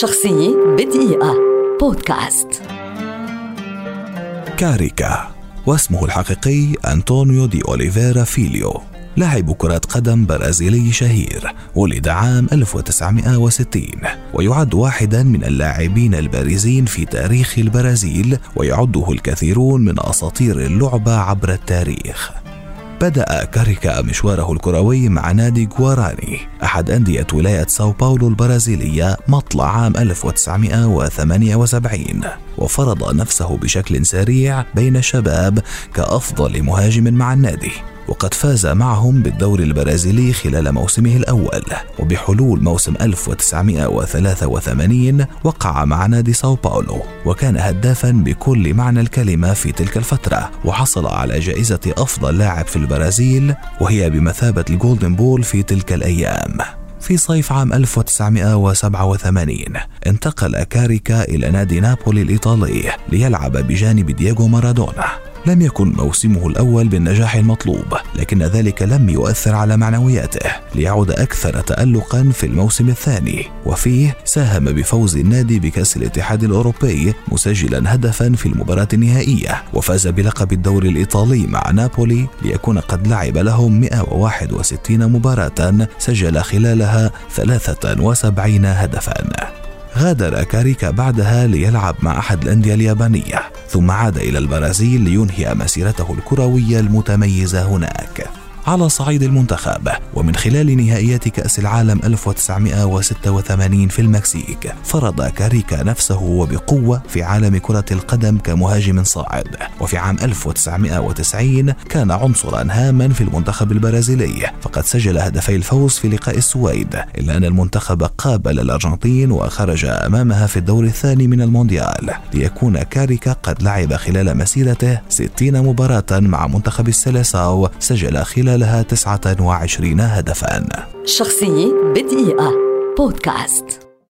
شخصية بدقيقة. بودكاست. كاريكا واسمه الحقيقي أنطونيو دي أوليفيرا فيليو لاعب كرة قدم برازيلي شهير ولد عام 1960 ويعد واحدا من اللاعبين البارزين في تاريخ البرازيل ويعده الكثيرون من أساطير اللعبة عبر التاريخ. بدأ كاريكا مشواره الكروي مع نادي جواراني أحد أندية ولاية ساو باولو البرازيلية مطلع عام 1978 وفرض نفسه بشكل سريع بين الشباب كأفضل مهاجم مع النادي. وقد فاز معهم بالدوري البرازيلي خلال موسمه الأول. وبحلول موسم 1983 وقع مع نادي ساو باولو. وكان هدافا بكل معنى الكلمة في تلك الفترة. وحصل على جائزة أفضل لاعب في البرازيل وهي بمثابة golden ball في تلك الأيام. في صيف عام 1987 انتقل كاريكا إلى نادي نابولي الإيطالي ليلعب بجانب دييغو مارادونا. لم يكن موسمه الأول بالنجاح المطلوب لكن ذلك لم يؤثر على معنوياته ليعود أكثر تألقا في الموسم الثاني. وفيه ساهم بفوز النادي بكأس الاتحاد الأوروبي مسجلا هدفا في المباراة النهائية وفاز بلقب الدوري الإيطالي مع نابولي ليكون قد لعب لهم 161 مباراة سجل خلالها 73 هدفا. غادر كاريكا بعدها ليلعب مع أحد الأندية اليابانية. ثم عاد إلى البرازيل لينهي مسيرته الكروية المتميزة هناك. على صعيد المنتخب. ومن خلال نهائيات كأس العالم 1986 في المكسيك فرض كاريكا نفسه وبقوة في عالم كرة القدم كمهاجم صاعد. وفي عام 1990 كان عنصرا هاما في المنتخب البرازيلي. فقد سجل هدفي الفوز في لقاء السويد إلا أن المنتخب قابل الأرجنتين وخرج أمامها في الدور الثاني من المونديال. ليكون كاريكا قد لعب خلال مسيرته 60 مباراة مع منتخب السيليساو سجل خلال خلالها 29 هدفا. شخصية بدقيقة. بودكاست.